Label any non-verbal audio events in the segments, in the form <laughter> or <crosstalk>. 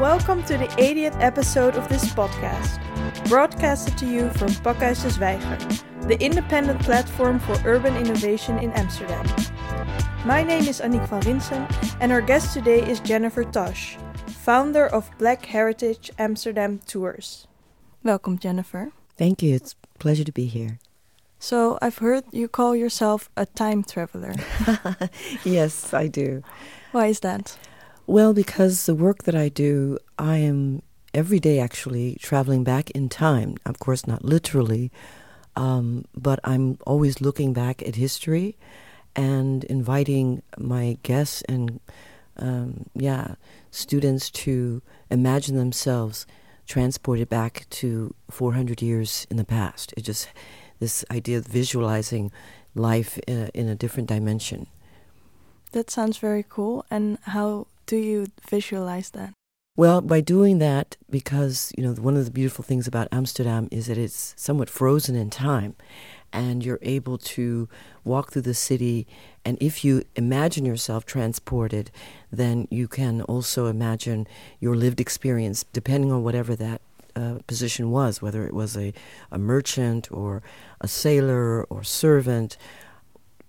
Welcome to the 80th episode of this podcast, broadcasted to you from Pakhuis de Zwijger, the independent platform for urban innovation in Amsterdam. My name is Annick van Rinsum, and our guest today is Jennifer Tosch, founder of Black Heritage Amsterdam Tours. Welcome, Jennifer. Thank you. It's a pleasure to be here. So, I've heard you call yourself a time traveler. <laughs> yes, I do. Why is that? Well, because the work that I do, I am every day actually traveling back in time. Of course, not literally, um, but I'm always looking back at history and inviting my guests and, um, yeah, students to imagine themselves transported back to 400 years in the past. It just this idea of visualizing life in a, in a different dimension. That sounds very cool. And how do you visualize that? Well, by doing that, because you know one of the beautiful things about Amsterdam is that it's somewhat frozen in time, and you're able to walk through the city. And if you imagine yourself transported, then you can also imagine your lived experience, depending on whatever that uh, position was, whether it was a, a merchant or a sailor or servant.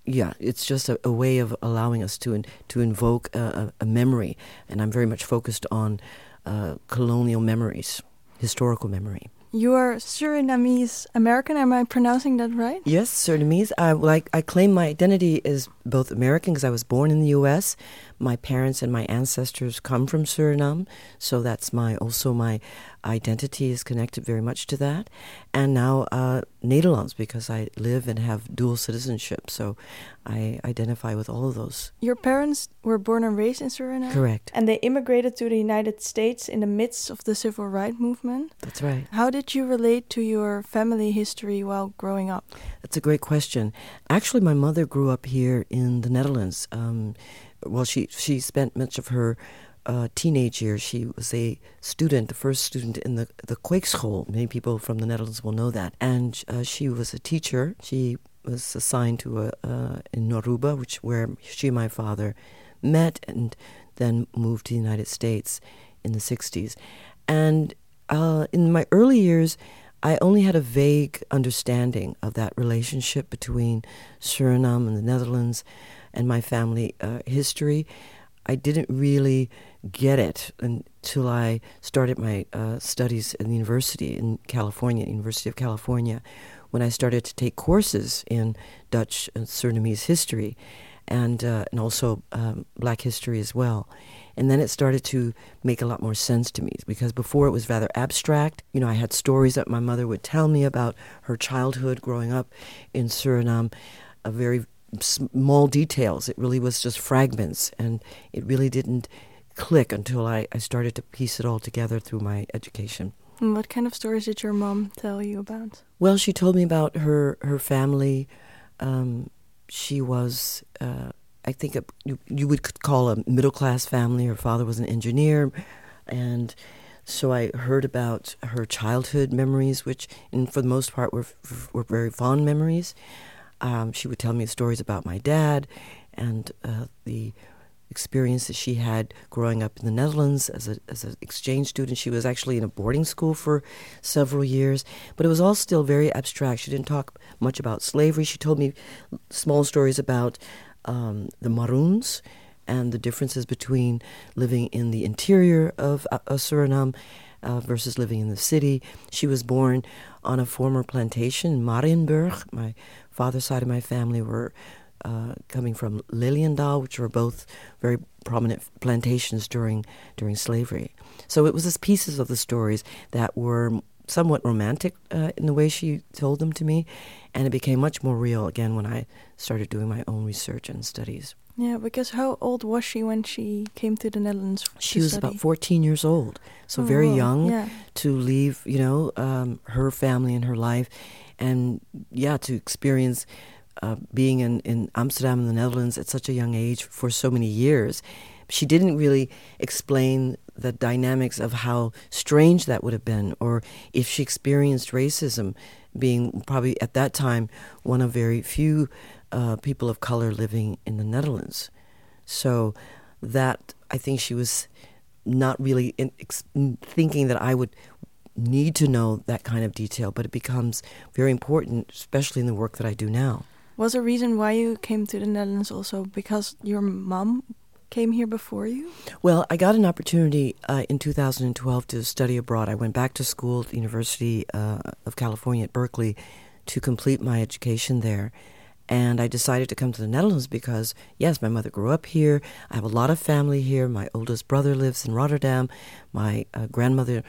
Yeah, it's just a, a way of allowing us to in, to invoke a, a, memory, and I'm very much focused on uh, colonial memories, historical memory. You are Surinamese American. Am I pronouncing that right? Yes, Surinamese. I like. I claim my identity as both American because I was born in the U.S. My parents and my ancestors come from Suriname, so that's my also my identity is connected very much to that. And now uh, Nederlands because I live and have dual citizenship, so I identify with all of those. Your parents were born and raised in Suriname? Correct. And they immigrated to the United States in the midst of the civil rights movement? That's right. How did you relate to your family history while growing up? That's a great question. Actually, my mother grew up here in the Netherlands. Um, well, she, she spent much of her uh, teenage years, she was a student, the first student in the the Kweekschool. Many people from the Netherlands will know that. And uh, she was a teacher. She was assigned to a uh, in Noruba, which where she and my father met, and then moved to the United States in the '60s. And uh, in my early years, I only had a vague understanding of that relationship between Suriname and the Netherlands and my family uh, history. I didn't really get it until I started my uh, studies in the university in California, University of California, when I started to take courses in Dutch and Surinamese history, and uh, and also um, Black history as well. And then it started to make a lot more sense to me because before it was rather abstract. You know, I had stories that my mother would tell me about her childhood growing up in Suriname, a very small details. It really was just fragments, and it really didn't click until I, I started to piece it all together through my education. And what kind of stories did your mom tell you about? Well, she told me about her her family. Um, she was, uh, I think, a, you, you would call a middle class family. Her father was an engineer, and so I heard about her childhood memories, which, and for the most part, were were very fond memories. Um, she would tell me stories about my dad and uh, the experience that she had growing up in the Netherlands as, a, as an exchange student. She was actually in a boarding school for several years, but it was all still very abstract. She didn't talk much about slavery. She told me small stories about um, the Maroons and the differences between living in the interior of uh, Suriname uh, versus living in the city. She was born on a former plantation in Marienburg. My father's side of my family were uh, coming from Liliendaal, which were both very prominent plantations during during slavery. So it was just pieces of the stories that were somewhat romantic uh, in the way she told them to me, and it became much more real again when I started doing my own research and studies. Yeah, because how old was she when she came to the Netherlands? She was study? about 14 years old, so oh, very young yeah. to leave, you know, um, her family and her life, and yeah, to experience uh, being in, in Amsterdam in the Netherlands at such a young age for so many years. She didn't really explain the dynamics of how strange that would have been, or if she experienced racism, being probably at that time one of very few uh, people of color living in the Netherlands. So that I think she was not really in, ex- thinking that I would need to know that kind of detail, but it becomes very important, especially in the work that I do now. Was a reason why you came to the Netherlands also because your mom came here before you? Well, I got an opportunity uh, in 2012 to study abroad. I went back to school at the University uh, of California at Berkeley to complete my education there. And I decided to come to the Netherlands because, yes, my mother grew up here. I have a lot of family here. My oldest brother lives in Rotterdam. My uh, grandmother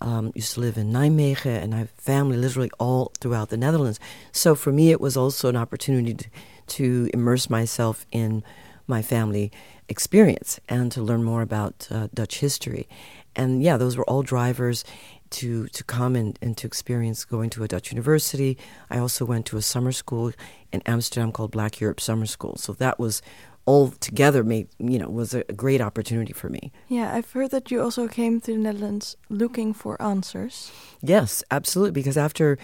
um, used to live in Nijmegen, and I have family literally all throughout the Netherlands. So for me, it was also an opportunity to, to immerse myself in my family experience and to learn more about uh, Dutch history. And yeah, those were all drivers to, to come and, and to experience going to a Dutch university. I also went to a summer school in Amsterdam called Black Europe Summer School. So that was all together made you know was a, great opportunity for me. Yeah, I've heard that you also came to the Netherlands looking for answers. Yes, absolutely. Because after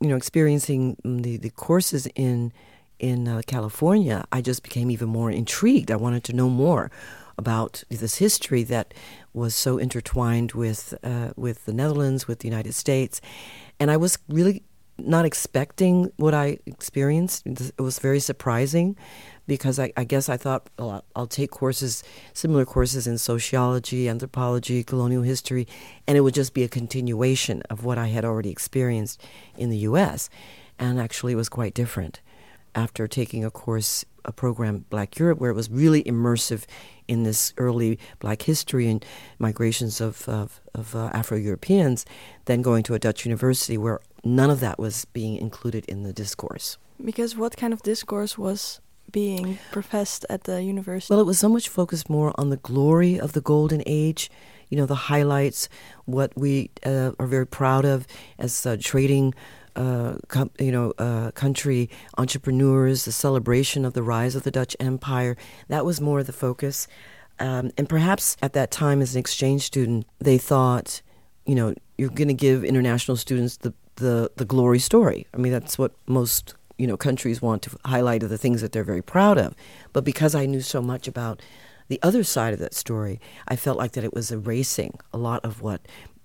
you know experiencing the the courses in in uh, California, I just became even more intrigued. I wanted to know more about this history that was so intertwined with uh, with the Netherlands, with the United States, and I was really not expecting what I experienced. It was very surprising because I, I guess I thought well, I'll take courses, similar courses in sociology, anthropology, colonial history, and it would just be a continuation of what I had already experienced in the U.S. And actually, it was quite different. After taking a course, a program, Black Europe, where it was really immersive in this early Black history and migrations of, of, of uh, Afro Europeans, then going to a Dutch university where none of that was being included in the discourse. Because what kind of discourse was being professed at the university? Well, it was so much focused more on the glory of the golden age, you know, the highlights, what we uh, are very proud of as uh, trading. Uh, com- you know, uh, country entrepreneurs, the celebration of the rise of the Dutch Empire. That was more the focus. Um, and perhaps at that time, as an exchange student, they thought, you know, you're going to give international students the, the, the glory story. I mean, that's what most you know countries want to highlight the things that they're very proud of. But because I knew so much about the other side of that story, I felt like that it was erasing a lot of what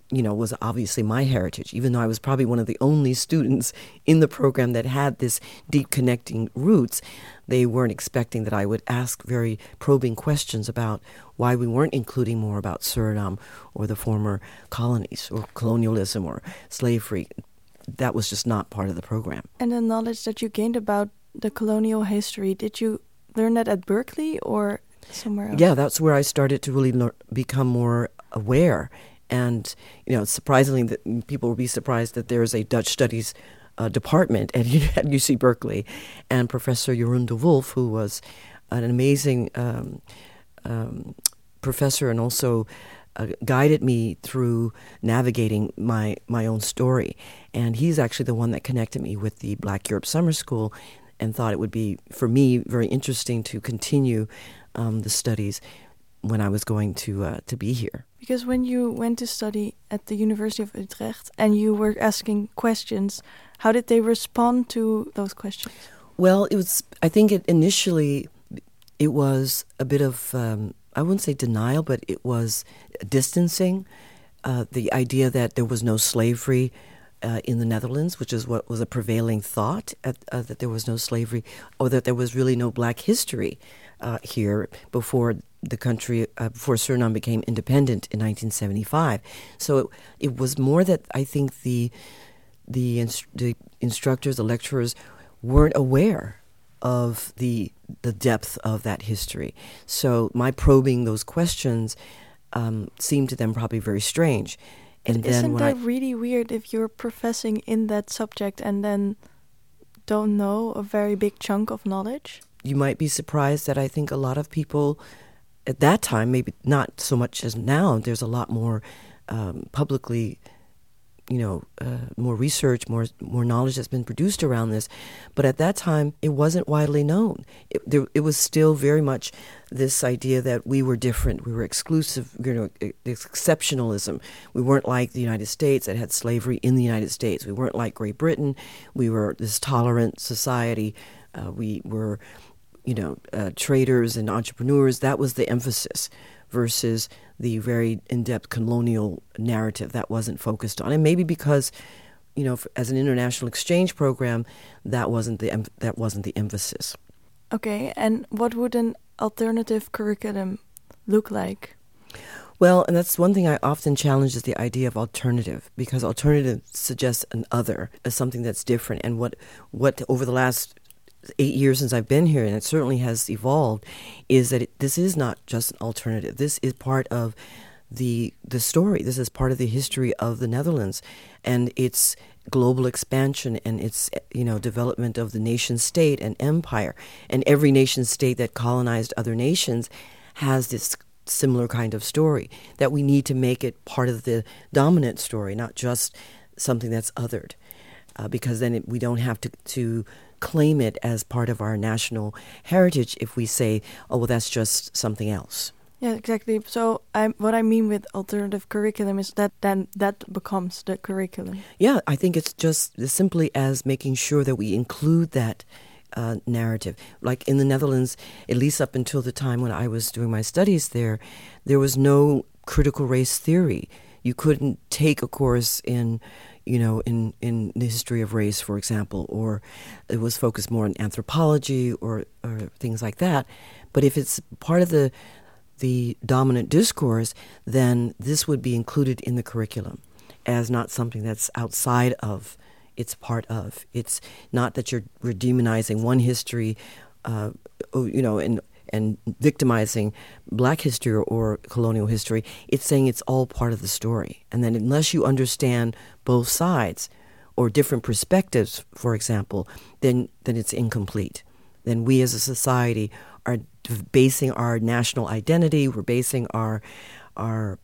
you know was obviously my heritage even though i was probably one of the only students in the program that had this deep connecting roots they weren't expecting that i would ask very probing questions about why we weren't including more about suriname or the former colonies or colonialism or slavery that was just not part of the program. And the knowledge that you gained about the colonial history, did you learn that at Berkeley or somewhere else? Yeah, that's where I started to really learn, become more aware. And, you know, surprisingly, that people will be surprised that there is a Dutch studies uh, department at, <laughs> at UC Berkeley. And Professor Jeroen Dewulf, who was an amazing um, um, professor and also uh, guided me through navigating my my own story. And he's actually the one that connected me with the Black Europe Summer School, and thought it would be for me very interesting to continue um, the studies when I was going to uh, to be here. Because when you went to study at the University of Utrecht and you were asking questions, how did they respond to those questions? Well, it was. I think it initially it was a bit of um, I wouldn't say denial, but it was distancing. Uh, the idea that there was no slavery uh, in the Netherlands, which is what was a prevailing thought, at, uh, that there was no slavery, or that there was really no black history uh, here before the country, uh, before Suriname became independent in 1975. So it, it was more that I think the the, inst- the instructors, the lecturers, weren't aware of the the depth of that history. So my probing those questions um, seemed to them probably very strange. And Isn't that I, really weird if you're professing in that subject and then don't know a very big chunk of knowledge? You might be surprised that I think a lot of people at that time, maybe not so much as now, there's a lot more um, publicly you know, uh, more research, more more knowledge that's been produced around this. But at that time, it wasn't widely known. It, there, it was still very much this idea that we were different, we were exclusive, you know, exceptionalism. We weren't like the United States that had slavery in the United States. We weren't like Great Britain. We were this tolerant society. Uh, we were, you know, uh, traders and entrepreneurs. That was the emphasis versus the very in-depth colonial narrative that wasn't focused on, and maybe because you know, as an international exchange program, that wasn't the that wasn't the emphasis. Okay, and what would an alternative curriculum look like? Well, and that's one thing I often challenge is the idea of alternative because alternative suggests an other as something that's different. And what what over the last eight years since I've been here, and it certainly has evolved, is that it, this is not just an alternative. This is part of the the story. This is part of the history of the Netherlands, and its global expansion and its you know development of the nation state and empire. And every nation state that colonized other nations has this similar kind of story that we need to make it part of the dominant story, not just something that's othered, uh, because then it, we don't have to to claim it as part of our national heritage if we say, oh well, that's just something else. Yeah, exactly. So, I, what I mean with alternative curriculum is that then that becomes the curriculum. Yeah, I think it's just as simply as making sure that we include that uh, narrative. Like in the Netherlands, at least up until the time when I was doing my studies there, there was no critical race theory. You couldn't take a course in, you know, in, in the history of race, for example, or it was focused more on anthropology or, or things like that. But if it's part of the the dominant discourse, then this would be included in the curriculum as not something that's outside of, it's part of. It's not that you're we're demonizing one history, uh, oh, you know, and and victimizing black history or, colonial history. It's saying it's all part of the story. And then unless you understand both sides or different perspectives, for example, then then it's incomplete. Then we as a society are basing our national identity, we're basing our our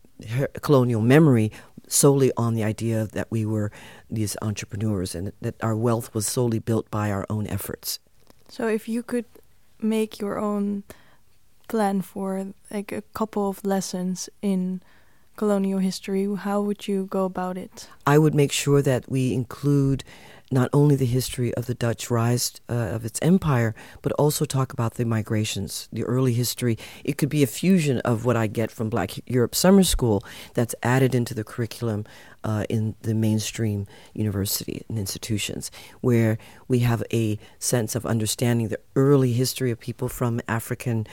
colonial memory solely on the idea that we were these entrepreneurs and that our wealth was solely built by our own efforts. So if you could make your own plan for like a couple of lessons in colonial history, how would you go about it? I would make sure that we include not only the history of the Dutch rise uh, of its empire, but also talk about the migrations, the early history. It could be a fusion of what I get from Black Europe Summer School that's added into the curriculum uh, in the mainstream university and institutions, where we have a sense of understanding the early history of people from African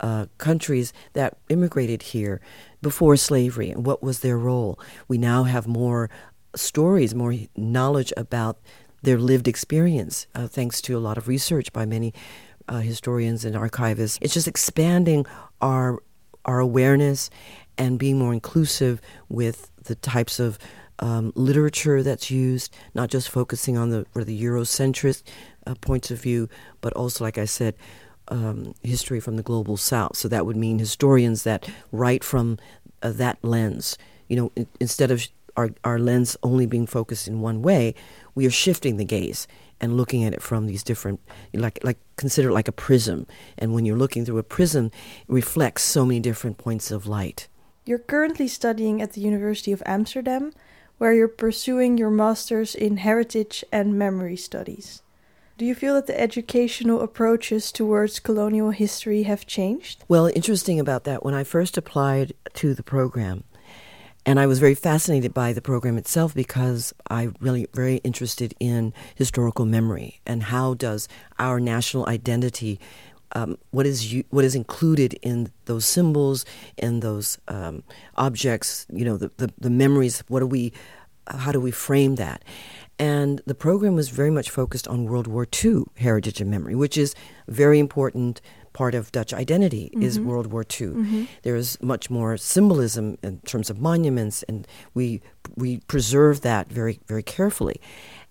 uh, countries that immigrated here before slavery and what was their role. We now have more stories, more knowledge about their lived experience, uh, thanks to a lot of research by many uh, historians and archivists. It's just expanding our our awareness and being more inclusive with the types of um, literature that's used, not just focusing on the or the Eurocentric uh, points of view, but also, like I said, um, history from the global south. So that would mean historians that write from uh, that lens. You know, in, instead of our, our lens only being focused in one way, we are shifting the gaze and looking at it from these different, like, like consider it like a prism. And when you're looking through a prism, it reflects so many different points of light. You're currently studying at the University of Amsterdam, where you're pursuing your master's in heritage and memory studies. Do you feel that the educational approaches towards colonial history have changed? Well, interesting about that, when I first applied to the program, and I was very fascinated by the program itself because I really very interested in historical memory and how does our national identity, um, what is what is included in those symbols, in those um, objects, you know, the, the, the memories. What do we, how do we frame that? And the program was very much focused on World War II heritage and memory, which is very important part of Dutch identity mm-hmm. is World War II. Mm-hmm. There is much more symbolism in terms of monuments, and we we preserve that very very carefully.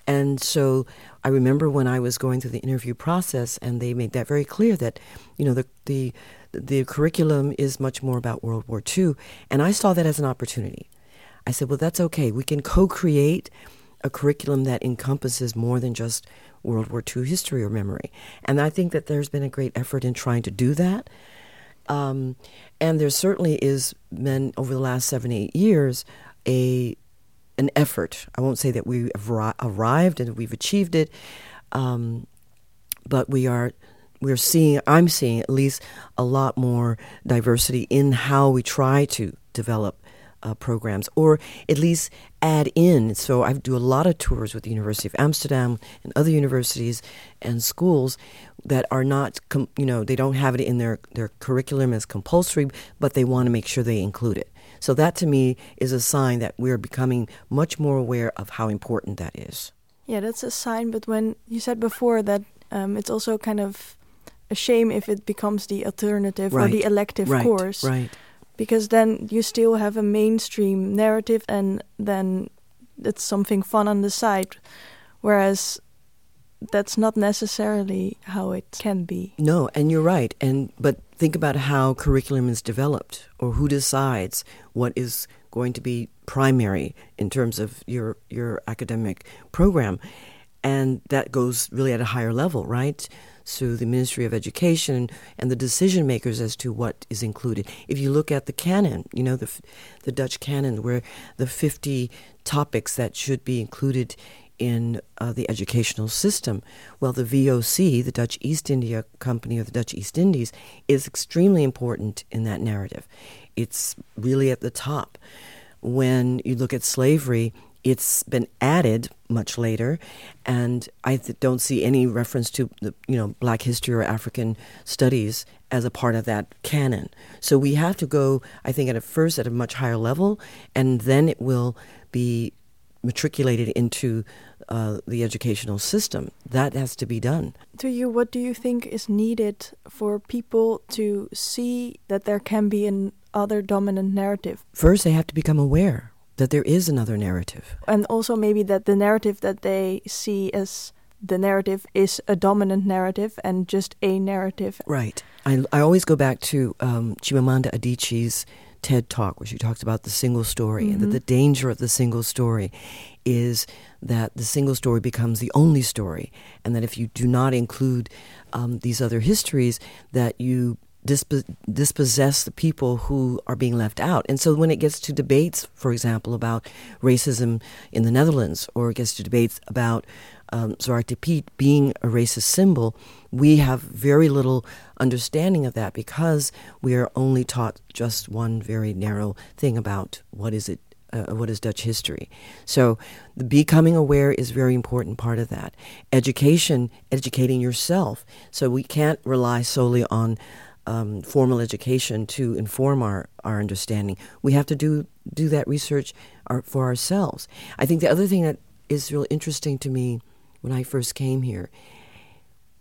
And so I remember when I was going through the interview process, and they made that very clear that you know the the the curriculum is much more about World War II, and I saw that as an opportunity. I said, well, that's okay. We can co-create a curriculum that encompasses more than just World War II history or memory. And I think that there's been a great effort in trying to do that. Um, and there certainly is been over the last seven, eight years a an effort. I won't say that we have arrived and we've achieved it, um, but we are we're seeing. I'm seeing at least a lot more diversity in how we try to develop uh, programs or at least add in. So I do a lot of tours with the University of Amsterdam and other universities and schools that are not, com- you know, they don't have it in their, their curriculum as compulsory, but they want to make sure they include it. So that to me is a sign that we're becoming much more aware of how important that is. Yeah, that's a sign. But when you said before that um, it's also kind of a shame if it becomes the alternative right. or the elective right. course. Right. Because then you still have a mainstream narrative and then it's something fun on the side. Whereas that's not necessarily how it can be. No, and you're right. And but think about how curriculum is developed or who decides what is going to be primary in terms of your your academic program. And that goes really at a higher level, right? So the Ministry of Education and the decision makers as to what is included. If you look at the canon, you know, the, the Dutch canon, where the 50 topics that should be included in uh, the educational system. Well, the VOC, the Dutch East India Company of the Dutch East Indies, is extremely important in that narrative. It's really at the top. When you look at slavery, it's been added much later, and I th- don't see any reference to the, you know Black history or African studies as a part of that canon. So we have to go, I think, at a first at a much higher level, and then it will be matriculated into uh, the educational system. That has to be done. To you, what do you think is needed for people to see that there can be an other dominant narrative? First, they have to become aware that there is another narrative. And also, maybe that the narrative that they see as the narrative is a dominant narrative and just a narrative. Right. I, I always go back to um, Chimamanda Adichie's TED talk where she talks about the single story mm-hmm. and that mm-hmm. the danger of the single story is that the single story becomes the only story, and that if you do not include um, these other histories, that you dispossess the people who are being left out. And so when it gets to debates, for example, about racism in the Netherlands, or it gets to debates about um, Zwarte Piet being a racist symbol, we have very little understanding of that because we are only taught just one very narrow thing about what is it uh, what is Dutch history. So becoming aware is a very important part of that. Education, educating yourself. So we can't rely solely on um, formal education to inform our, our understanding. We have to do do that research our, for ourselves. I think the other thing that is really interesting to me when I first came here,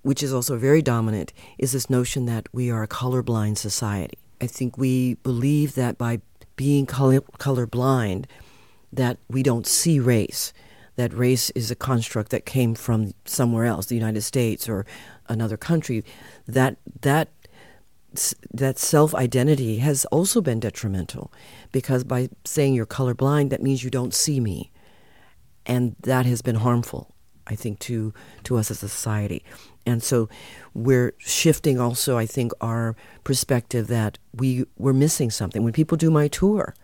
which is also very dominant, is this notion that we are a colorblind society. I think we believe that by being color colorblind, that we don't see race, that race is a construct that came from somewhere else, the United States or another country. That that that self identity has also been detrimental because by saying you're colorblind, that means you don't see me. And that has been harmful, I think, to, to us as a society. And so we're shifting also, I think, our perspective that we, we're missing something. When people do my tour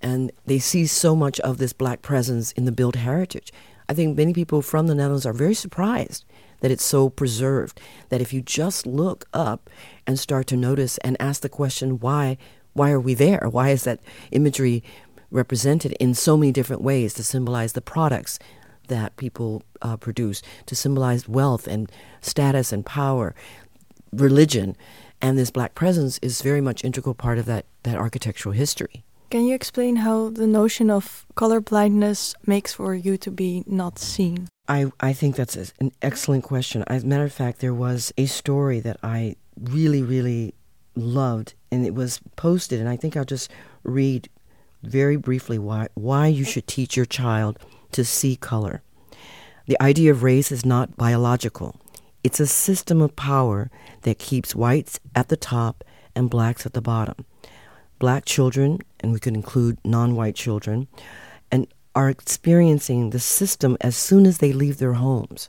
and they see so much of this black presence in the built heritage, I think many people from the Netherlands are very surprised that it's so preserved. That if you just look up and start to notice and ask the question, why, why are we there? Why is that imagery represented in so many different ways to symbolize the products that people uh, produce, to symbolize wealth and status and power, religion, and this black presence is very much integral part of that, that architectural history. Can you explain how the notion of color blindness makes for you to be not seen? I, I think that's an excellent question. As a matter of fact, there was a story that I really, really loved, and it was posted, and I think I'll just read very briefly why, why you should teach your child to see color. The idea of race is not biological. It's a system of power that keeps whites at the top and blacks at the bottom. Black children, and we could include non white children, and are experiencing the system as soon as they leave their homes.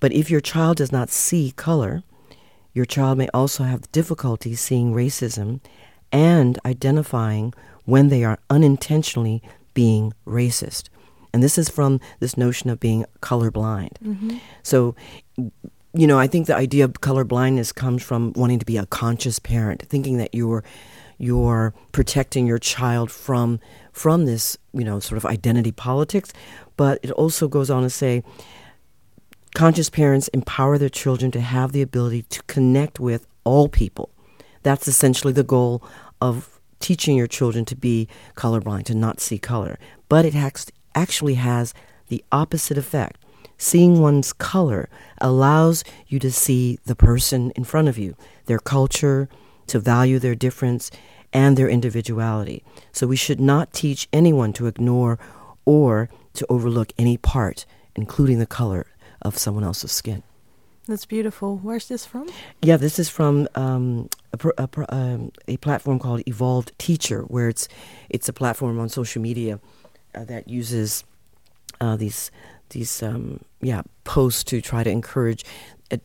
But if your child does not see color, your child may also have difficulty seeing racism and identifying when they are unintentionally being racist. And this is from this notion of being colorblind. Mm-hmm. So, you know, I think the idea of colorblindness comes from wanting to be a conscious parent, thinking that you're you're protecting your child from from this, you know, sort of identity politics. But it also goes on to say conscious parents empower their children to have the ability to connect with all people. That's essentially the goal of teaching your children to be colorblind, to not see color. But it has, actually has the opposite effect. Seeing one's color allows you to see the person in front of you, their culture, to value their difference and their individuality. So we should not teach anyone to ignore or to overlook any part, including the color of someone else's skin. That's beautiful. Where's this from? Yeah, this is from um, a, a, um, a, platform called Evolved Teacher, where it's it's a platform on social media uh, that uses uh, these these um, yeah posts to try to encourage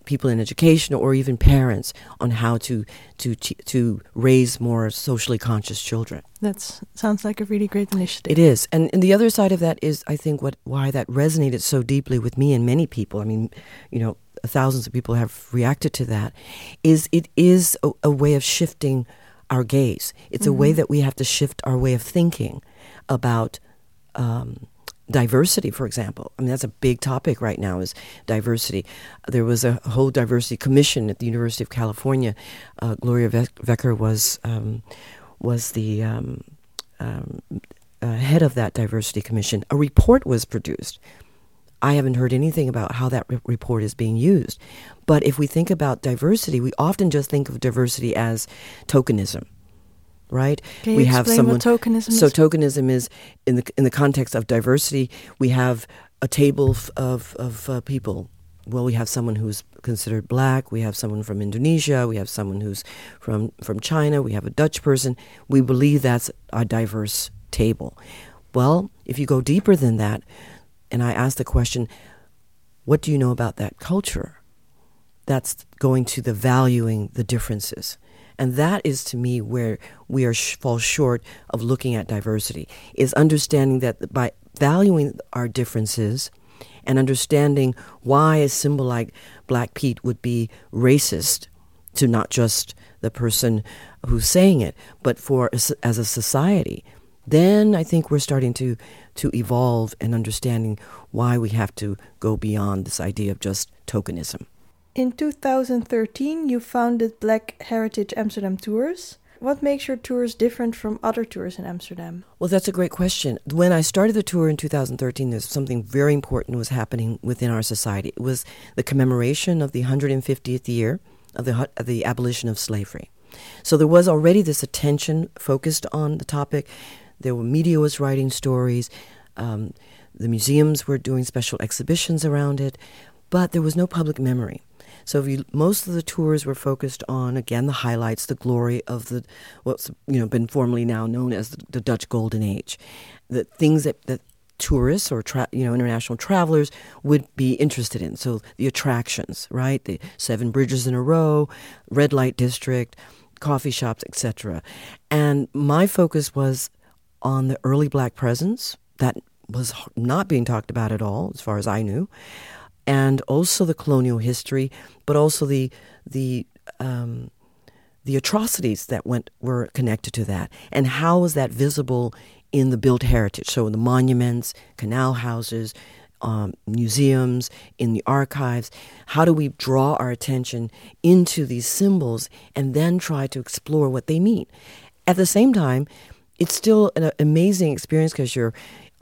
people in education or even parents on how to to to raise more socially conscious children. That sounds like a really great initiative. It is, and and the other side of that is, I think, what why that resonated so deeply with me and many people. I mean, you know, thousands of people have reacted to that. Is it is a, a way of shifting our gaze. It's mm-hmm. a way mm-hmm. that we have to shift our way of thinking about. Um, diversity, for example. I mean, that's a big topic right now is diversity. There was a whole diversity commission at the University of California. Uh, Gloria Wekker was um, was the um, um, uh, head of that diversity commission. A report was produced. I haven't heard anything about how that re- report is being used. But if we think about diversity, we often just think of diversity as tokenism right? Can we have someone. tokenism so is? tokenism is in the in the context of diversity. We have a table of of, of uh, people. Well, we have someone who's considered black. We have someone from Indonesia. We have someone who's from from China. We have a Dutch person. We believe that's a diverse table. Well, if you go deeper than that, and I ask the question, what do you know about that culture? That's going to the valuing the differences. And that is to me where we are sh- fall short of looking at diversity is understanding that by valuing our differences and understanding why a symbol like Black Pete would be racist to not just the person who's saying it, but for as a society, then I think we're starting to to evolve and understanding why we have to go beyond this idea of just tokenism. In 2013, you founded Black Heritage Amsterdam Tours. What makes your tours different from other tours in Amsterdam? Well, that's a great question. When I started the tour in 2013, there's something very important was happening within our society. It was the commemoration of the 150th year of the, of the abolition of slavery. So there was already this attention focused on the topic. There were media was writing stories. Um, the museums were doing special exhibitions around it, but there was no public memory. So you, most of the tours were focused on again the highlights, the glory of the what's you know been formerly now known as the, the Dutch Golden Age, the things that, that tourists or tra- you know international travelers would be interested in. So the attractions, right? The seven bridges in a row, red light district, coffee shops, etc. And my focus was on the early black presence that was not being talked about at all, as far as I knew and also the colonial history, but also the the um, the atrocities that went were connected to that, and how was that visible in the built heritage? So in the monuments, canal houses, um, museums, in the archives. How do we draw our attention into these symbols and then try to explore what they mean? At the same time, it's still an amazing experience because you're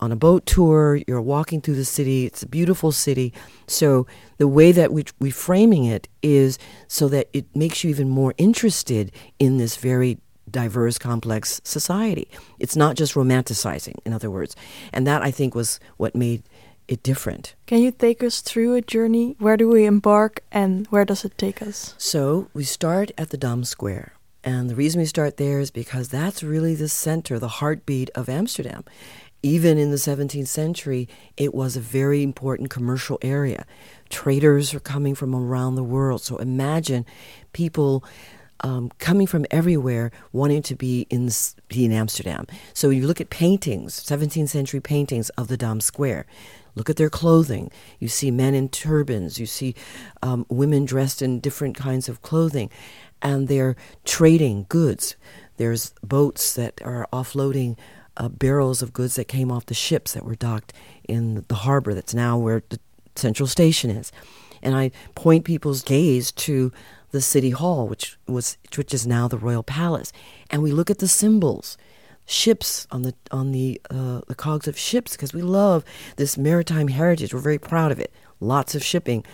on a boat tour, you're walking through the city, it's a beautiful city. So the way that we, we're framing it is so that it makes you even more interested in this very diverse, complex society. It's not just romanticizing, in other words. And that, I think, was what made it different. Can you take us through a journey? Where do we embark and where does it take us? So we start at the Dam Square. And the reason we start there is because that's really the center, the heartbeat of Amsterdam even in the 17th century, it was a very important commercial area. Traders are coming from around the world. So imagine people um, coming from everywhere wanting to be in, be in Amsterdam. So you look at paintings, 17th century paintings of the Dam Square. Look at their clothing. You see men in turbans. You see um, women dressed in different kinds of clothing. And they're trading goods There's boats that are offloading uh, barrels of goods that came off the ships that were docked in the harbor that's now where the central station is. And I point people's gaze to the city hall, which was which is now the royal palace, and we look at the symbols, ships on the on the uh, the cogs of ships because we love this maritime heritage. We're very proud of it. Lots of shipping.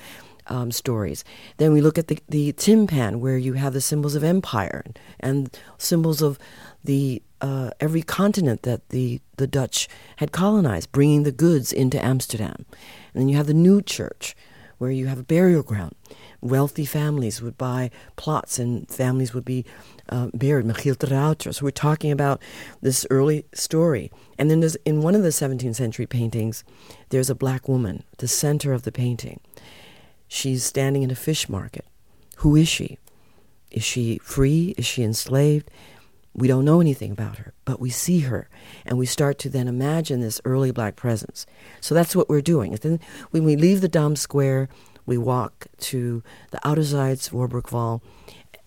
Um, stories. Then we look at the, the timpan, where you have the symbols of empire and, symbols of the uh, every continent that the, the Dutch had colonized, bringing the goods into Amsterdam. And then you have the New Church, where you have a burial ground wealthy families would buy plots and families would be uh, buried. Michiel. So we're talking about this early story. And then there's, in one of the 17th century paintings, there's a black woman, the center of the painting. She's standing in a fish market. Who is she? Is she free? Is she enslaved? We don't know anything about her, but we see her, and we start to then imagine this early black presence. So that's what we're doing. And then when we leave the Dam Square, we walk to the Ouderzijds Voorburgwal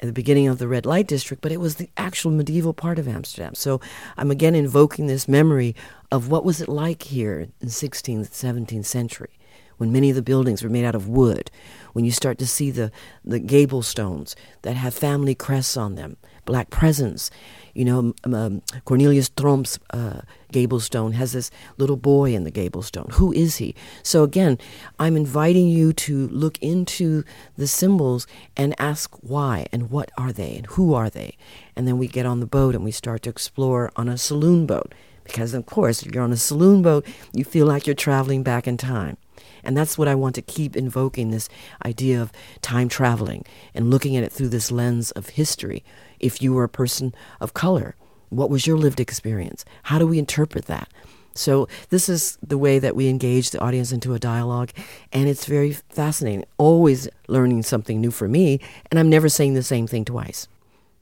at the beginning of the red light district, but it was the actual medieval part of Amsterdam. So I'm again invoking this memory of what was it like here in 16th, 17th century when many of the buildings were made out of wood, when you start to see the, the gable stones that have family crests on them, black presence, you know, um, Cornelius Tromp's uh, gable stone has this little boy in the gable stone. Who is he? So again, I'm inviting you to look into the symbols and ask why and what are they and who are they. And then we get on the boat and we start to explore on a saloon boat. Because, of course, if you're on a saloon boat, you feel like you're traveling back in time. And that's what I want to keep invoking this idea of time traveling and looking at it through this lens of history if you were a person of color? What was your lived experience? How do we interpret that? So, this is the way that we engage the audience into a dialogue, and it's very fascinating. Always learning something new for me, and I'm never saying the same thing twice.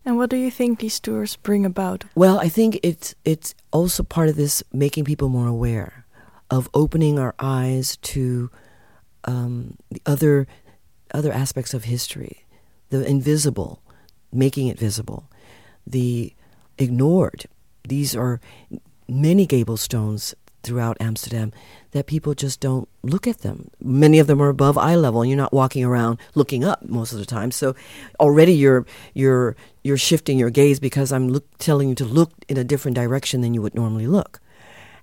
And what do you think these tours bring about? Well, I think it's it's also part of this making people more aware of opening our eyes to um, the other other aspects of history, the invisible, making it visible. The ignored, these are many gable stones throughout Amsterdam that people just don't look at them. Many of them are above eye level, and you're not walking around looking up most of the time. So already you're you're you're shifting your gaze because I'm look, telling you to look in a different direction than you would normally look.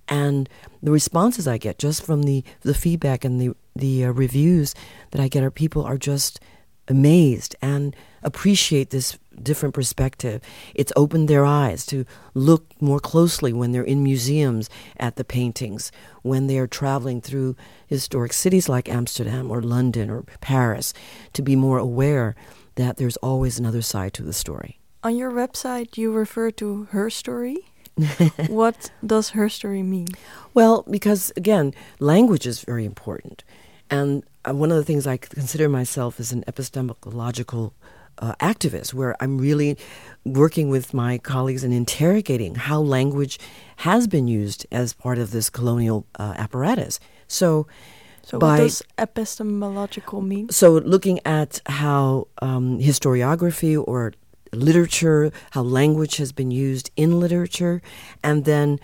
And the responses I get just from the the feedback and the the uh, reviews that I get are people are just amazed and appreciate this different perspective. It's opened their eyes to look more closely when they're in museums at the paintings, when they're traveling through historic cities like Amsterdam or London or Paris, to be more aware that there's always another side to the story. On your website, you refer to her story. <laughs> what does her story mean? Well, because again, language is very important. And uh, one of the things I consider myself as an epistemological uh, activist, where I'm really working with my colleagues and interrogating how language has been used as part of this colonial uh, apparatus. So, so by, what does epistemological mean? So, looking at how um, historiography or literature, how language has been used in literature, and then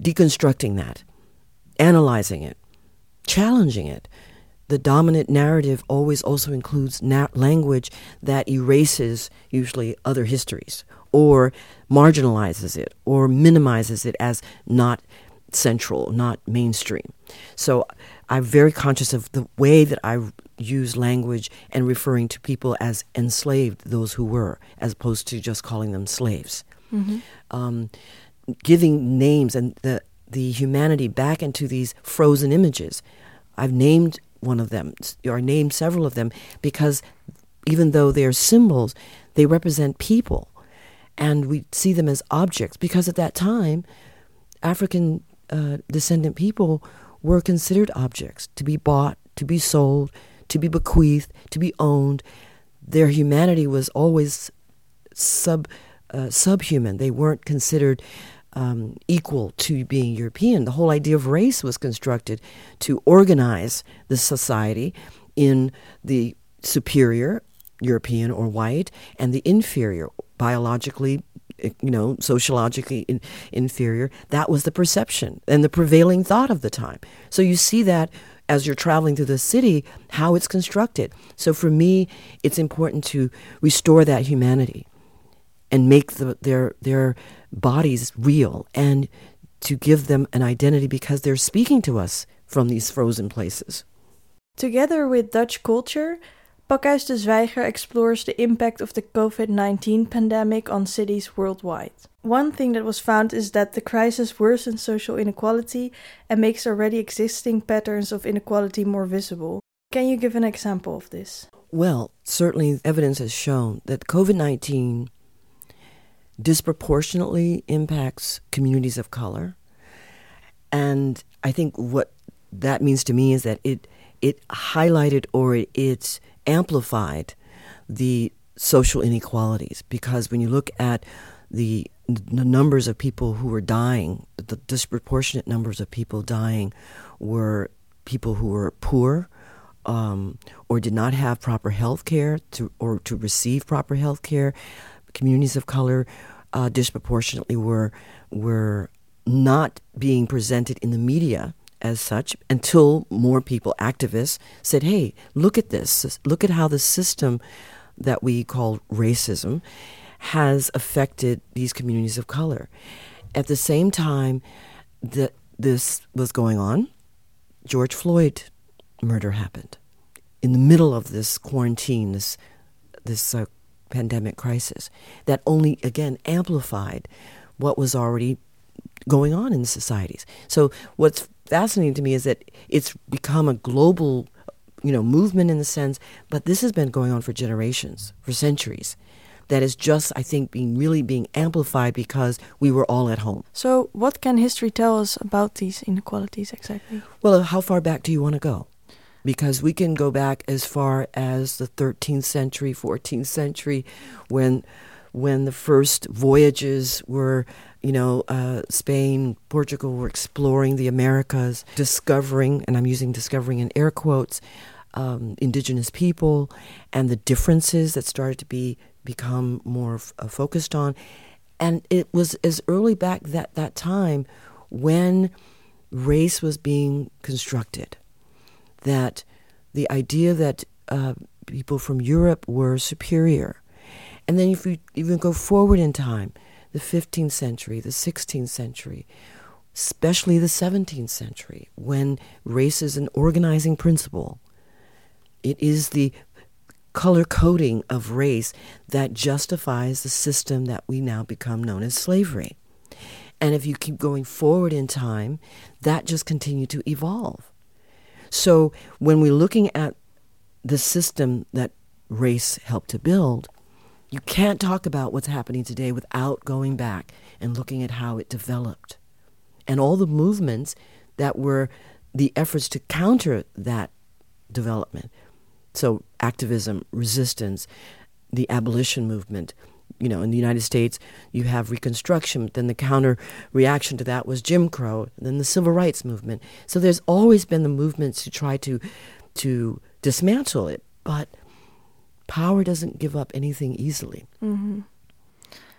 deconstructing that, analyzing it, challenging it the dominant narrative always also includes na- language that erases usually other histories or marginalizes it or minimizes it as not central, not mainstream. So I'm very conscious of the way that I use language and referring to people as enslaved, those who were, as opposed to just calling them slaves. Mm-hmm. Um, giving names and the the humanity back into these frozen images. I've named one of them, or named several of them, because even though they're symbols, they represent people. And we see them as objects because at that time, African uh, descendant people were considered objects to be bought, to be sold, to be bequeathed, to be owned. Their humanity was always sub uh, subhuman. They weren't considered um, equal to being European. The whole idea of race was constructed to organize the society in the superior, European or white, and the inferior, biologically you know, sociologically in, inferior. That was the perception and the prevailing thought of the time. So you see that as you're traveling through the city, how it's constructed. So for me, it's important to restore that humanity and make the, their their bodies real and to give them an identity because they're speaking to us from these frozen places. Together with Dutch culture, Pakhuis de Zwijger explores the impact of the COVID 19 pandemic on cities worldwide. One thing that was found is that the crisis worsens social inequality and makes already existing patterns of inequality more visible. Can you give an example of this? Well, certainly evidence has shown that COVID 19 disproportionately impacts communities of color. And I think what that means to me is that it it highlighted or it, it amplified the social inequalities because when you look at the, the numbers of people who were dying, the disproportionate numbers of people dying were people who were poor um, or did not have proper health care or to receive proper health care. Communities of color uh, disproportionately were, were not being presented in the media as such until more people, activists, said, hey, look at this. Look at how the system that we call racism has affected these communities of color. At the same time that this was going on, George Floyd murder happened. In the middle of this quarantine, this, this uh, pandemic crisis, that only, again, amplified what was already going on in the societies. So what's fascinating to me is that it's become a global, you know, movement in the sense, but this has been going on for generations, for centuries. That is just, I think, being really being amplified because we were all at home. So, what can history tell us about these inequalities exactly? Well, how far back do you want to go? Because we can go back as far as the 13th century, 14th century, when when the first voyages were you know, uh, Spain, Portugal were exploring the Americas, discovering, and I'm using discovering in air quotes, um, indigenous people and the differences that started to be become more f- uh, focused on. And it was as early back that that time when race was being constructed that the idea that uh, people from Europe were superior. And then if you even go forward in time, the 15th century, the 16th century, especially the 17th century, when race is an organizing principle. It is the color coding of race that justifies the system that we now become known as slavery. And if you keep going forward in time, that just continued to evolve. So when we're looking at the system that race helped to build, you can't talk about what's happening today without going back and looking at how it developed and all the movements that were the efforts to counter that development. So, activism, resistance, the abolition movement. You know, in the United States, you have Reconstruction. Then the counter reaction to that was Jim Crow. Then the Civil Rights Movement. So there's always been the movements to try to to dismantle it, but power doesn't give up anything easily. Mm-hmm.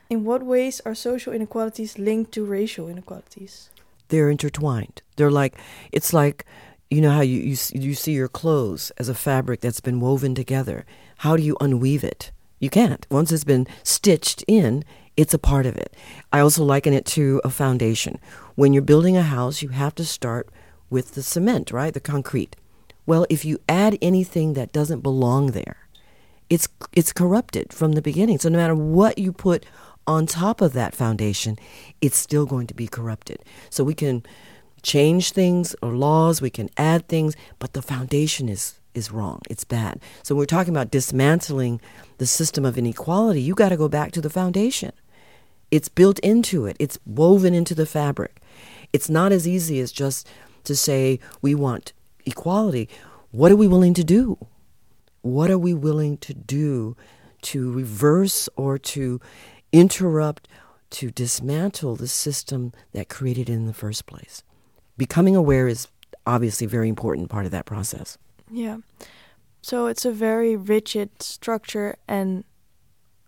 In what ways are social inequalities linked to racial inequalities? They're intertwined. They're like it's like you know how you, you you see your clothes as a fabric that's been woven together. How do you unweave it? You can't. Once it's been stitched in, it's a part of it. I also liken it to a foundation. When you're building a house, you have to start with the cement, right? The concrete. Well, if you add anything that doesn't belong there, it's it's corrupted from the beginning. So no matter what you put on top of that foundation, it's still going to be corrupted. So we can change things or laws, we can add things, but the foundation is is wrong. It's bad. So we're talking about dismantling the system of inequality. You got to go back to the foundation. It's built into it. It's woven into the fabric. It's not as easy as just to say we want equality. What are we willing to do? What are we willing to do to reverse or to interrupt, to dismantle the system that created it in the first place? Becoming aware is obviously a very important part of that process. Yeah. So it's a very rigid structure and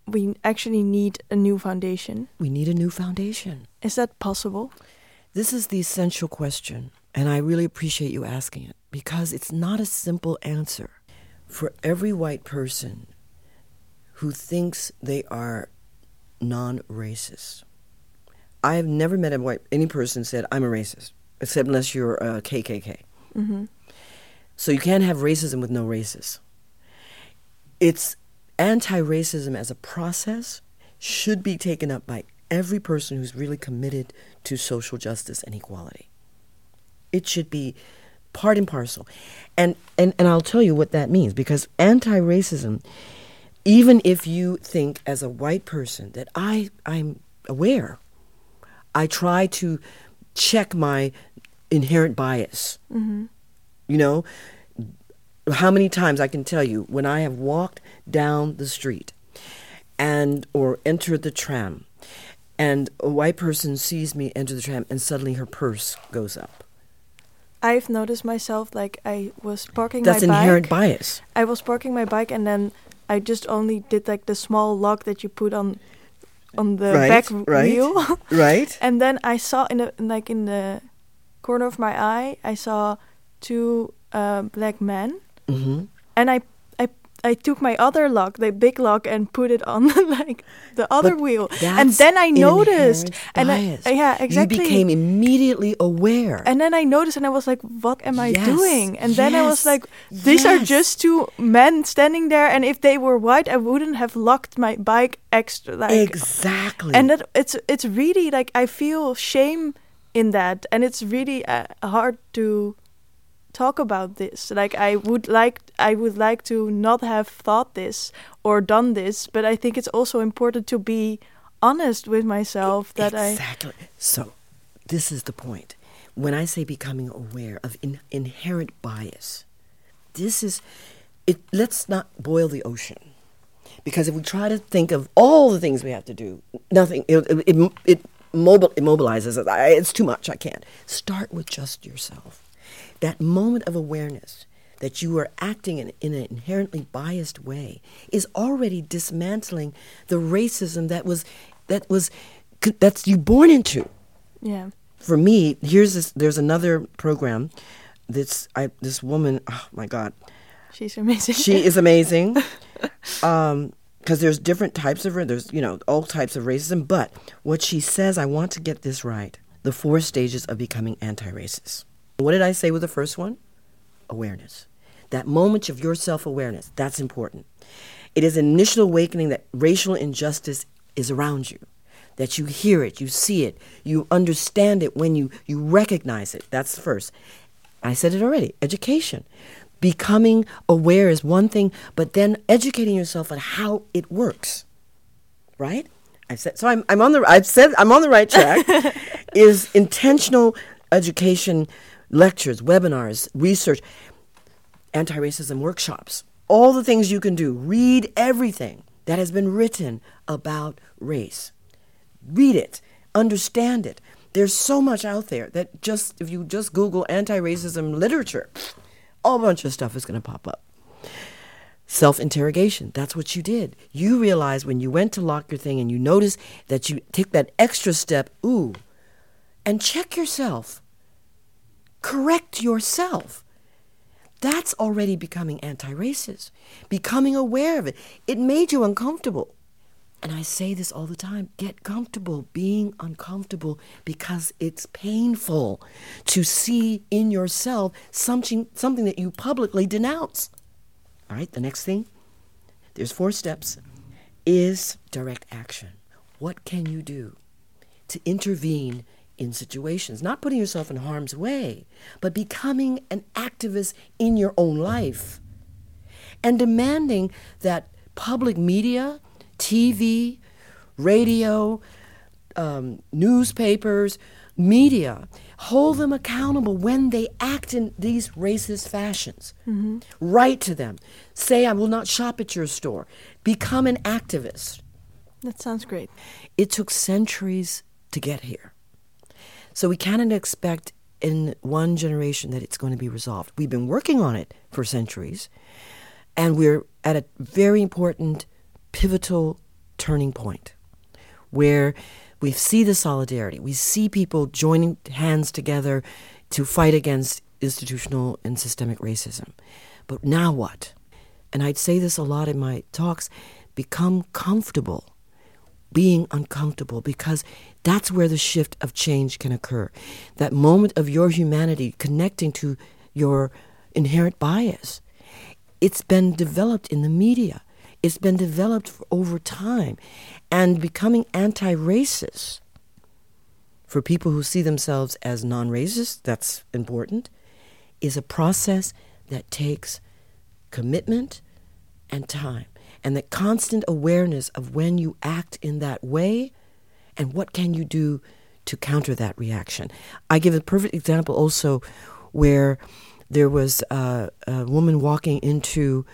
we actually need a new foundation. We need a new foundation. Is that possible? This is the essential question, and I really appreciate you asking it because it's not a simple answer. For every white person who thinks they are non racist, I have never met a white any person said I'm a racist, except unless you're a KKK. Mm-hmm. So you can't have racism with no racists. It's anti-racism as a process should be taken up by every person who's really committed to social justice and equality. It should be part and parcel. And and, and I'll tell you what that means because anti-racism even if you think as a white person that I I'm aware I try to check my inherent bias. Mm-hmm. You know, how many times I can tell you when I have walked down the street and or entered the tram and a white person sees me enter the tram and suddenly her purse goes up. I've noticed myself like I was parking That's my inherent bike. bias. I was parking my bike and then I just only did like the small lock that you put on on the Right, back right. wheel. <laughs> Right? <laughs> and then I saw in the like in the corner of my eye, I saw two uh, black men, hmm and I I took my other lock, the big lock, and put it on <laughs> like the other But wheel, and then I noticed, and I, yeah, exactly. You became immediately aware. and then I noticed, and I was like, "What am I Yes, doing?" And then I was like, "These are just two men standing there, and if they were white, I wouldn't have locked my bike extra." Like, exactly. and that it's it's really like I feel shame in that, and it's really uh, hard to talk about this. Like I would like I would like to not have thought this or done this, but I think it's also important to be honest with myself that I exactly. So, this is the point. When I say becoming aware of in, inherent bias, this is it. Let's not boil the ocean, because if we try to think of all the things we have to do, nothing. It it, it, it immobilizes us. It's too much. I can't. Start with just yourself. That moment of awareness that you are acting in, in an inherently biased way is already dismantling the racism that was that was that's you born into. yeah For me, here's this. There's another program. That's I. This woman. Oh my God, she's amazing. she is amazing. <laughs> Um, because there's different types of there's you know all types of racism. But what she says, I want to get this right. The four stages of becoming anti-racist. What did I say with the first one? Awareness. That moment of your self-awareness. That's important. It is an initial awakening that racial injustice is around you. That you hear it, you see it, you understand it when you, you recognize it. That's first. I said it already. Education. Becoming aware is one thing, but then educating yourself on how it works. Right? I said so I'm I'm on the I've said I'm on the right track. <laughs> is intentional education lectures, webinars, research, anti-racism workshops. All the things you can do. Read everything that has been written about race. Read it, understand it. There's so much out there that just if you just Google anti-racism literature, a bunch of stuff is going to pop up. Self interrogation. That's what you did. You realized when you went to lock your thing and you noticed that you take that extra step, ooh, and check yourself. Correct yourself. That's already becoming anti racist, becoming aware of it. It made you uncomfortable. And I say this all the time get comfortable being uncomfortable because it's painful to see in yourself something, something that you publicly denounce. All right, the next thing there's four steps is direct action. What can you do to intervene in situations? Not putting yourself in harm's way, but becoming an activist in your own life and demanding that public media, TV, radio, um, newspapers, media hold them accountable when they act in these racist fashions. Write to them. Say, I will not shop at your store. Become an activist. that sounds great. It took centuries to get here. So we cannot expect in one generation that it's going to be resolved. We've been working on it for centuries, and we're at a very important pivotal turning point where we see the solidarity. We see people joining hands together to fight against institutional and systemic racism. But now what? And I'd say this a lot in my talks become comfortable being uncomfortable because that's where the shift of change can occur. That moment of your humanity connecting to your inherent bias. It's been developed in the media. It's been developed over time. And becoming anti racist for people who see themselves as non racist, that's important, is a process that takes commitment and time. And the constant awareness of when you act in that way and what can you do to counter that reaction. I give a perfect example also where there was a woman walking into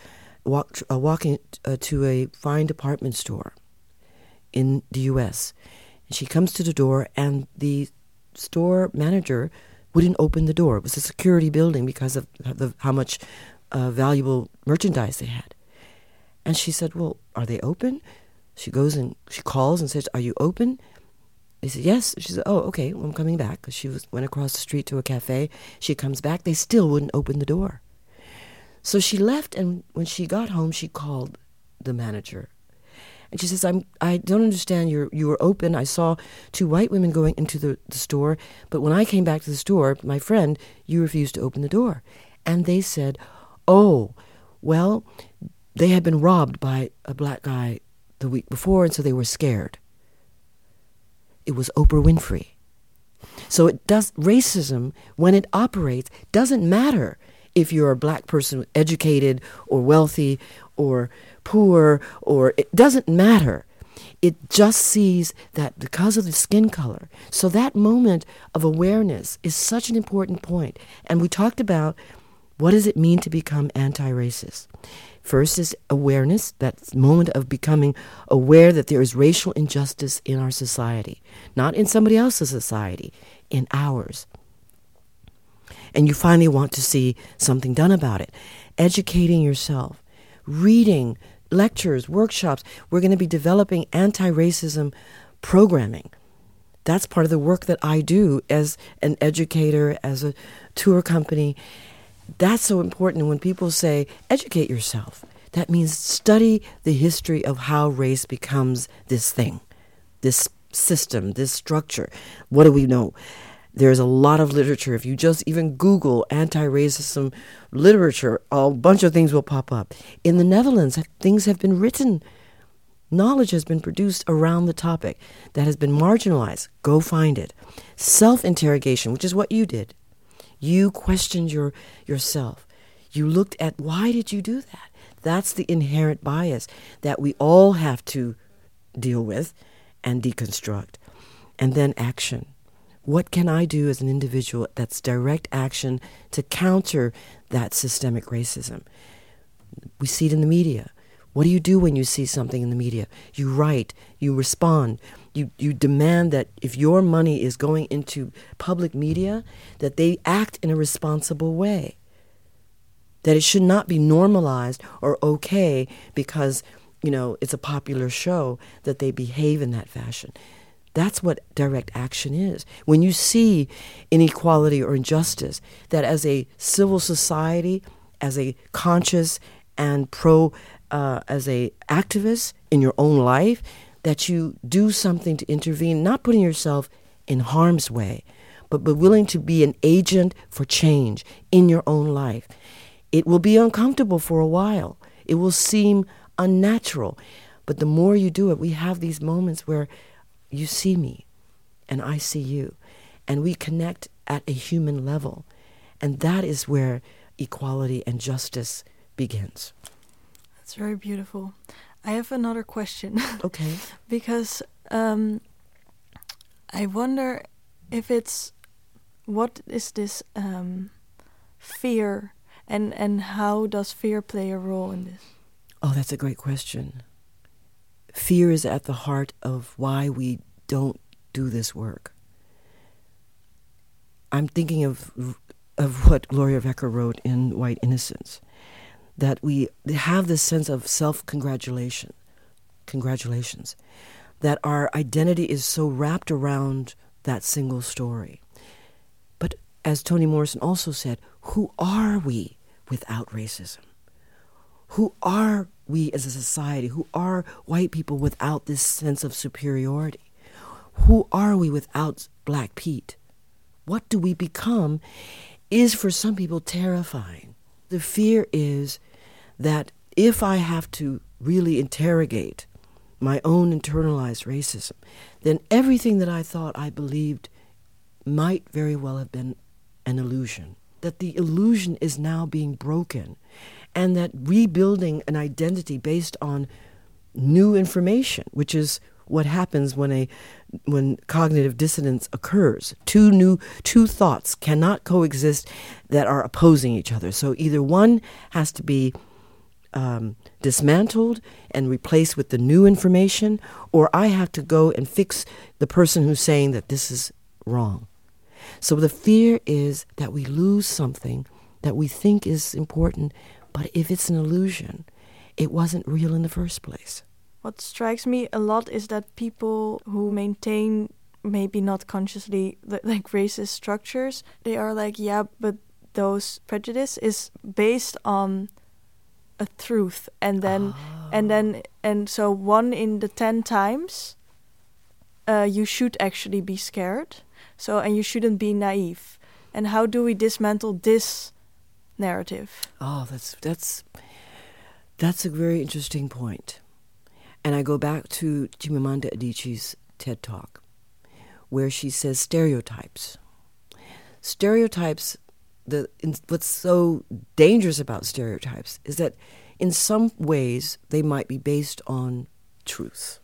walk, uh, walking uh, to a fine department store in the U.S. And she comes to the door, and the store manager wouldn't open the door. It was a security building because of the, how much uh, valuable merchandise they had. And she said, "Well, are they open?" She goes and she calls and says, "Are you open?" They said, yes. She said, oh, okay, well, I'm coming back. She was, went across the street to a cafe. She comes back. They still wouldn't open the door. So she left, and when she got home, she called the manager. And she says, I'm, I don't understand. You're, you were open. I saw two white women going into the, the store. But when I came back to the store, my friend, you refused to open the door. And they said, oh, well, they had been robbed by a black guy the week before, and so they were scared it was Oprah Winfrey. So it does racism when it operates doesn't matter if you're a black person educated or wealthy or poor or it doesn't matter. It just sees that because of the skin color. So that moment of awareness is such an important point. And we talked about what does it mean to become anti-racist? First is awareness, that moment of becoming aware that there is racial injustice in our society, not in somebody else's society, in ours. And you finally want to see something done about it. Educating yourself, reading lectures, workshops. We're going to be developing anti racism programming. That's part of the work that I do as an educator, as a tour company that's so important. When people say, educate yourself, that means study the history of how race becomes this thing, this system, this structure. What do we know? There's a lot of literature. If you just even Google anti racism literature, a bunch of things will pop up. In the Netherlands, things have been written. Knowledge has been produced around the topic that has been marginalized. Go find it. Self interrogation, which is what you did. You questioned your, yourself. You looked at why did you do that? That's the inherent bias that we all have to deal with and deconstruct. And then action. What can I do as an individual that's direct action to counter that systemic racism? We see it in the media. What do you do when you see something in the media? You write, you respond, you, you demand that if your money is going into public media, that they act in a responsible way. That it should not be normalized or okay because, you know, it's a popular show that they behave in that fashion. That's what direct action is. When you see inequality or injustice, that as a civil society, as a conscious and pro, uh, as a activist in your own life, that you do something to intervene, not putting yourself in harm's way, but, but willing to be an agent for change in your own life. It will be uncomfortable for a while. It will seem unnatural. But the more you do it, we have these moments where you see me and I see you. And we connect at a human level. And that is where equality and justice begins. That's very beautiful. I have another question. <laughs> Okay. because um, I wonder if it's what is this um, fear and and how does fear play a role in this? Oh, that's a great question. Fear is at the heart of why we don't do this work. I'm thinking of of what Gloria Wekker wrote in White Innocence that we have this sense of self congratulation. congratulations. That our identity is so wrapped around that single story. But as Toni Morrison also said, who are we without racism? Who are we as a society? Who are white people without this sense of superiority? Who are we without Black Pete? What do we become is for some people terrifying. The fear is that if I have to really interrogate my own internalized racism, then everything that I thought I believed might very well have been an illusion. That the illusion is now being broken, and that rebuilding an identity based on new information, which is what happens when a when cognitive dissonance occurs. Two new two thoughts cannot coexist that are opposing each other. So either one has to be um, dismantled and replaced with the new information, or I have to go and fix the person who's saying that this is wrong. So the fear is that we lose something that we think is important, but if it's an illusion, it wasn't real in the first place. What strikes me a lot is that people who maintain maybe not consciously <laughs> like racist structures, they are like, yeah, but those prejudice is based on a truth and then oh. and then and so one in the 10 times uh, you should actually be scared so and you shouldn't be naive and how do we dismantle this narrative oh that's that's that's a very interesting point. and i go back to chimamanda adichie's ted talk where she says stereotypes stereotypes the in, what's so dangerous about stereotypes is that in some ways they might be based on truth.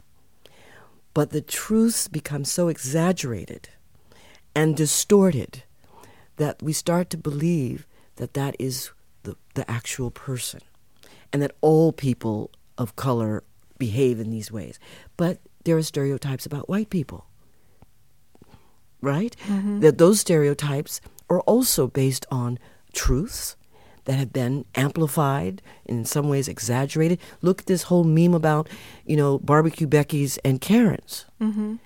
But the truths become so exaggerated and distorted that we start to believe that that is the, the actual person and that all people of color behave in these ways. But there are stereotypes about white people, right? Mm-hmm. That those stereotypes are also based on truths that have been amplified, in some ways exaggerated. Look at this whole meme about, you know, barbecue Becky's and Karen's. Mm-hmm.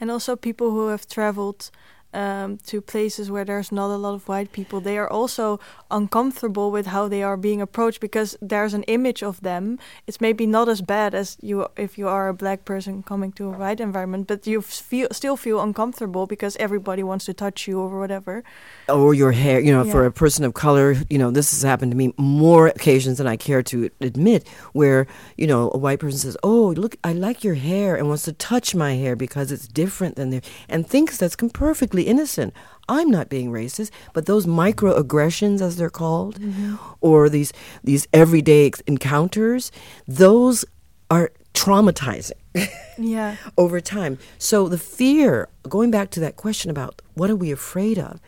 And also people who have traveled um, to places where there's not a lot of white people, they are also uncomfortable with how they are being approached because there's an image of them. It's maybe not as bad as you if you are a black person coming to a white environment, but you feel still feel uncomfortable because everybody wants to touch you or whatever. Or your hair, you know, yeah. for a person of color, you know, this has happened to me more occasions than I care to admit, where you know a white person says, "Oh, look, I like your hair," and wants to touch my hair because it's different than their, and thinks that's perfectly innocent. I'm not being racist, but those microaggressions, as they're called, mm-hmm. or these these everyday encounters, those are traumatizing. <laughs> yeah. over time. So the fear, going back to that question about what are we afraid of,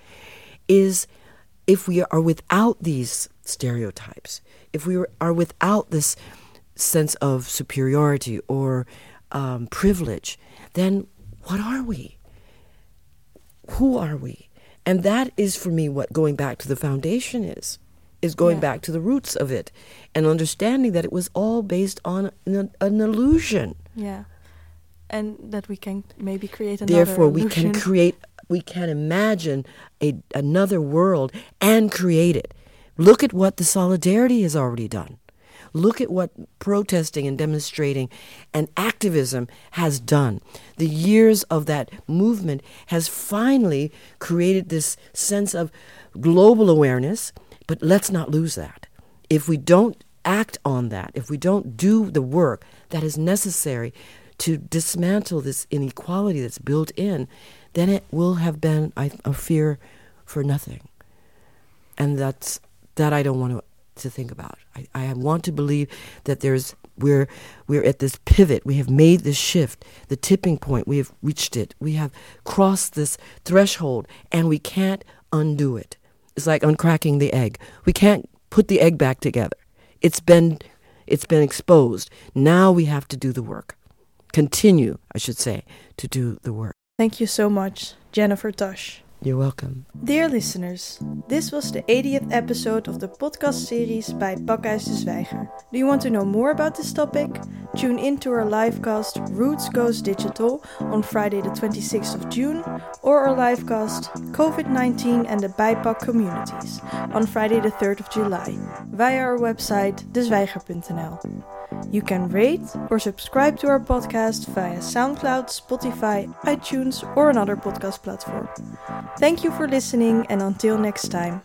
is if we are without these stereotypes, if we are without this sense of superiority or um, privilege, then what are we? Who are we? And that is for me what going back to the foundation is, is going yeah. back to the roots of it and understanding that it was all based on an, an illusion. Yeah. And that we can maybe create another Therefore, illusion. we can create, we can imagine a, another world and create it. Look at what the solidarity has already done. Look at what protesting and demonstrating and activism has done. The years of that movement has finally created this sense of global awareness, but let's not lose that. If we don't act on that, if we don't do the work that is necessary to dismantle this inequality that's built in, then it will have been I, a fear for nothing. And that's that I don't want to to think about. I, I want to believe that there's we're we're at this pivot. We have made this shift, the tipping point. We have reached it. We have crossed this threshold, and we can't undo it. It's like uncracking the egg. We can't put the egg back together. It's been it's been exposed. Now we have to do the work. Continue, I should say, to do the work. Thank you so much, Jennifer Tosch. You're welcome. Dear listeners, this was the 80th episode of the podcast series by Pakhuis de Zwijger. Do you want to know more about this topic? Tune in to our livecast Roots Goes Digital on Friday the 26th of June or our livecast COVID-19 and the BIPOC communities on Friday the 3rd of July via our website dezwijger.nl. You can rate or subscribe to our podcast via SoundCloud, Spotify, iTunes, or another podcast platform. Thank you for listening, and until next time.